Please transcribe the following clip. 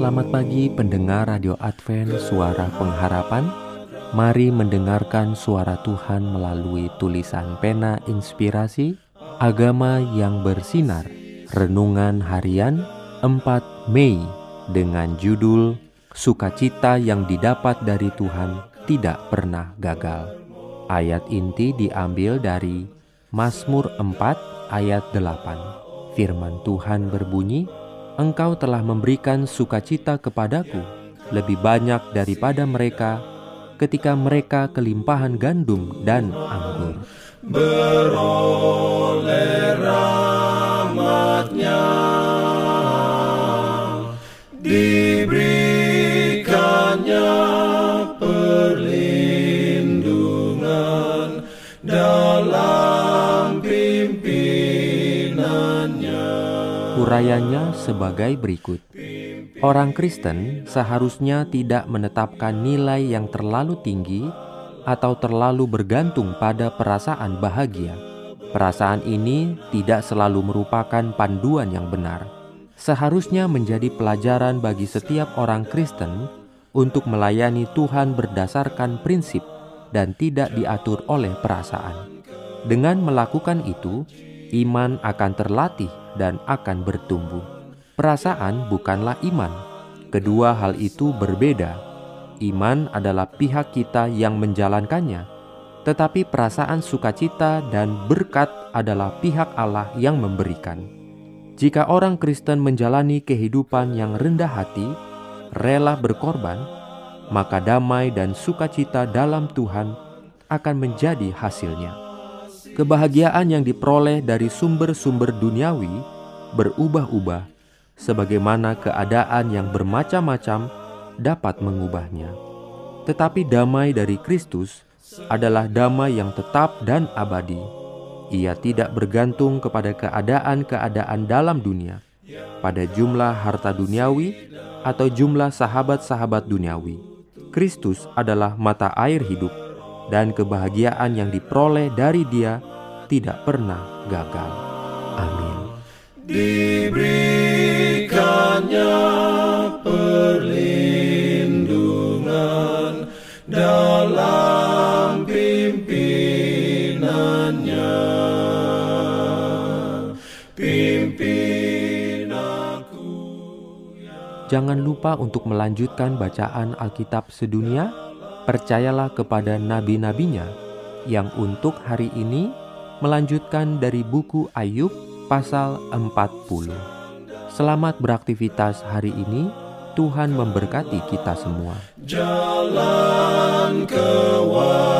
Selamat pagi pendengar Radio Advent Suara Pengharapan. Mari mendengarkan suara Tuhan melalui tulisan pena inspirasi Agama yang bersinar Renungan harian 4 Mei dengan judul Sukacita yang didapat dari Tuhan tidak pernah gagal. Ayat inti diambil dari Mazmur 4 ayat 8 Firman Tuhan berbunyi Engkau telah memberikan sukacita kepadaku lebih banyak daripada mereka ketika mereka kelimpahan gandum dan anggur. Beroleh rahmatnya diberikannya perlindungan dalam Urayanya sebagai berikut. Orang Kristen seharusnya tidak menetapkan nilai yang terlalu tinggi atau terlalu bergantung pada perasaan bahagia. Perasaan ini tidak selalu merupakan panduan yang benar. Seharusnya menjadi pelajaran bagi setiap orang Kristen untuk melayani Tuhan berdasarkan prinsip dan tidak diatur oleh perasaan. Dengan melakukan itu, iman akan terlatih dan akan bertumbuh. Perasaan bukanlah iman. Kedua hal itu berbeda. Iman adalah pihak kita yang menjalankannya, tetapi perasaan sukacita dan berkat adalah pihak Allah yang memberikan. Jika orang Kristen menjalani kehidupan yang rendah hati, rela berkorban, maka damai dan sukacita dalam Tuhan akan menjadi hasilnya. Kebahagiaan yang diperoleh dari sumber-sumber duniawi berubah-ubah sebagaimana keadaan yang bermacam-macam dapat mengubahnya. Tetapi damai dari Kristus adalah damai yang tetap dan abadi. Ia tidak bergantung kepada keadaan-keadaan dalam dunia, pada jumlah harta duniawi atau jumlah sahabat-sahabat duniawi. Kristus adalah mata air hidup, dan kebahagiaan yang diperoleh dari Dia tidak pernah gagal. Amin. Diberikannya perlindungan dalam pimpinannya. Pimpin aku ya Jangan lupa untuk melanjutkan bacaan Alkitab sedunia. Percayalah kepada nabi-nabinya yang untuk hari ini melanjutkan dari buku Ayub pasal 40. Selamat beraktivitas hari ini. Tuhan memberkati kita semua. jalan kewajiban.